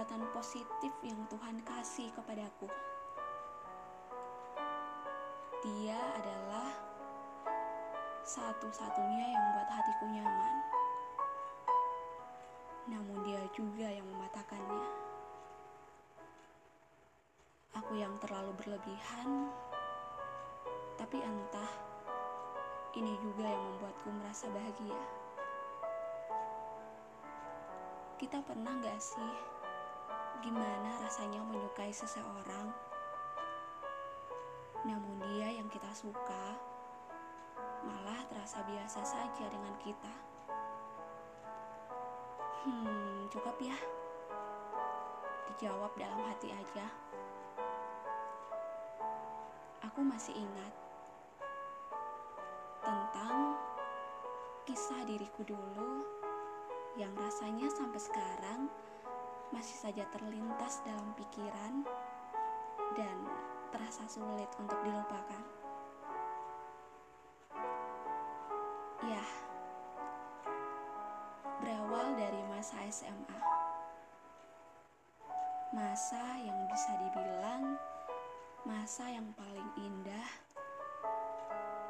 kekuatan positif yang Tuhan kasih kepadaku. Dia adalah satu-satunya yang membuat hatiku nyaman. Namun dia juga yang mematahkannya. Aku yang terlalu berlebihan, tapi entah ini juga yang membuatku merasa bahagia. Kita pernah gak sih gimana rasanya menyukai seseorang, namun dia yang kita suka malah terasa biasa saja dengan kita. Hmm, cukup ya. Dijawab dalam hati aja. Aku masih ingat tentang kisah diriku dulu yang rasanya sampai sekarang masih saja terlintas dalam pikiran dan terasa sulit untuk dilupakan. Ya, berawal dari masa SMA. Masa yang bisa dibilang masa yang paling indah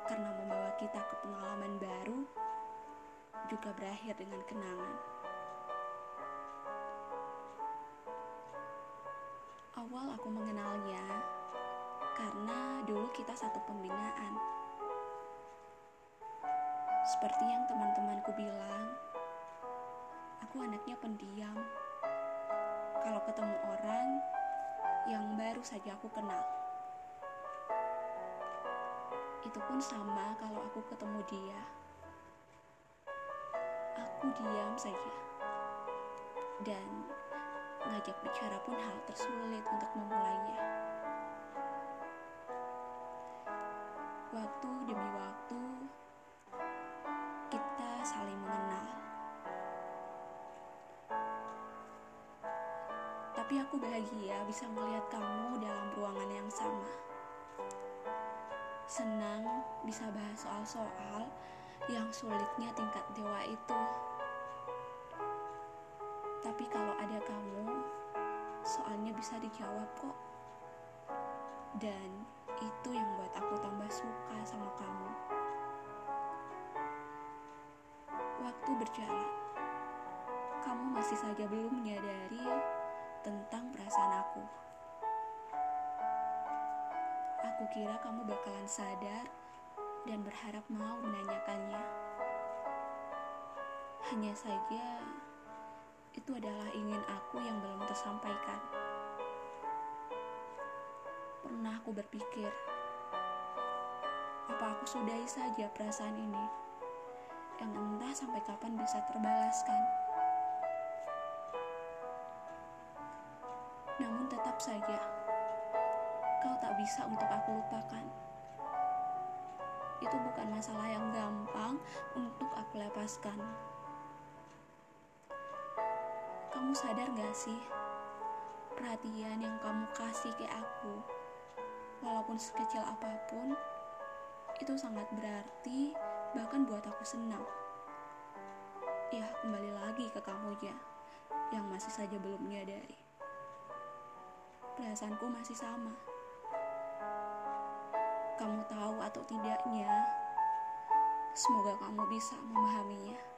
karena membawa kita ke pengalaman baru juga berakhir dengan kenangan. Awal aku mengenalnya karena dulu kita satu pembinaan. Seperti yang teman-temanku bilang, aku anaknya pendiam. Kalau ketemu orang yang baru saja aku kenal, itu pun sama kalau aku ketemu dia aku diam saja. Dan ngajak bicara pun hal tersulit untuk memulainya. Waktu demi waktu, kita saling mengenal. Tapi aku bahagia bisa melihat kamu dalam ruangan yang sama. Senang bisa bahas soal-soal yang sulitnya tingkat dewa itu. Tapi kalau ada kamu, soalnya bisa dijawab kok. Dan itu yang buat aku tambah suka sama kamu. Waktu berjalan, kamu masih saja belum menyadari tentang perasaan aku. Aku kira kamu bakalan sadar dan berharap mau menanyakannya. Hanya saja, itu adalah ingin aku yang belum tersampaikan. Pernah aku berpikir, apa aku sudahi saja perasaan ini yang entah sampai kapan bisa terbalaskan. Namun tetap saja, kau tak bisa untuk aku lupakan itu bukan masalah yang gampang untuk aku lepaskan. Kamu sadar gak sih, perhatian yang kamu kasih ke aku, walaupun sekecil apa pun, itu sangat berarti bahkan buat aku senang. Ya, kembali lagi ke kamu ya, yang masih saja belum menyadari. Perasaanku masih sama kamu tahu atau tidaknya, semoga kamu bisa memahaminya.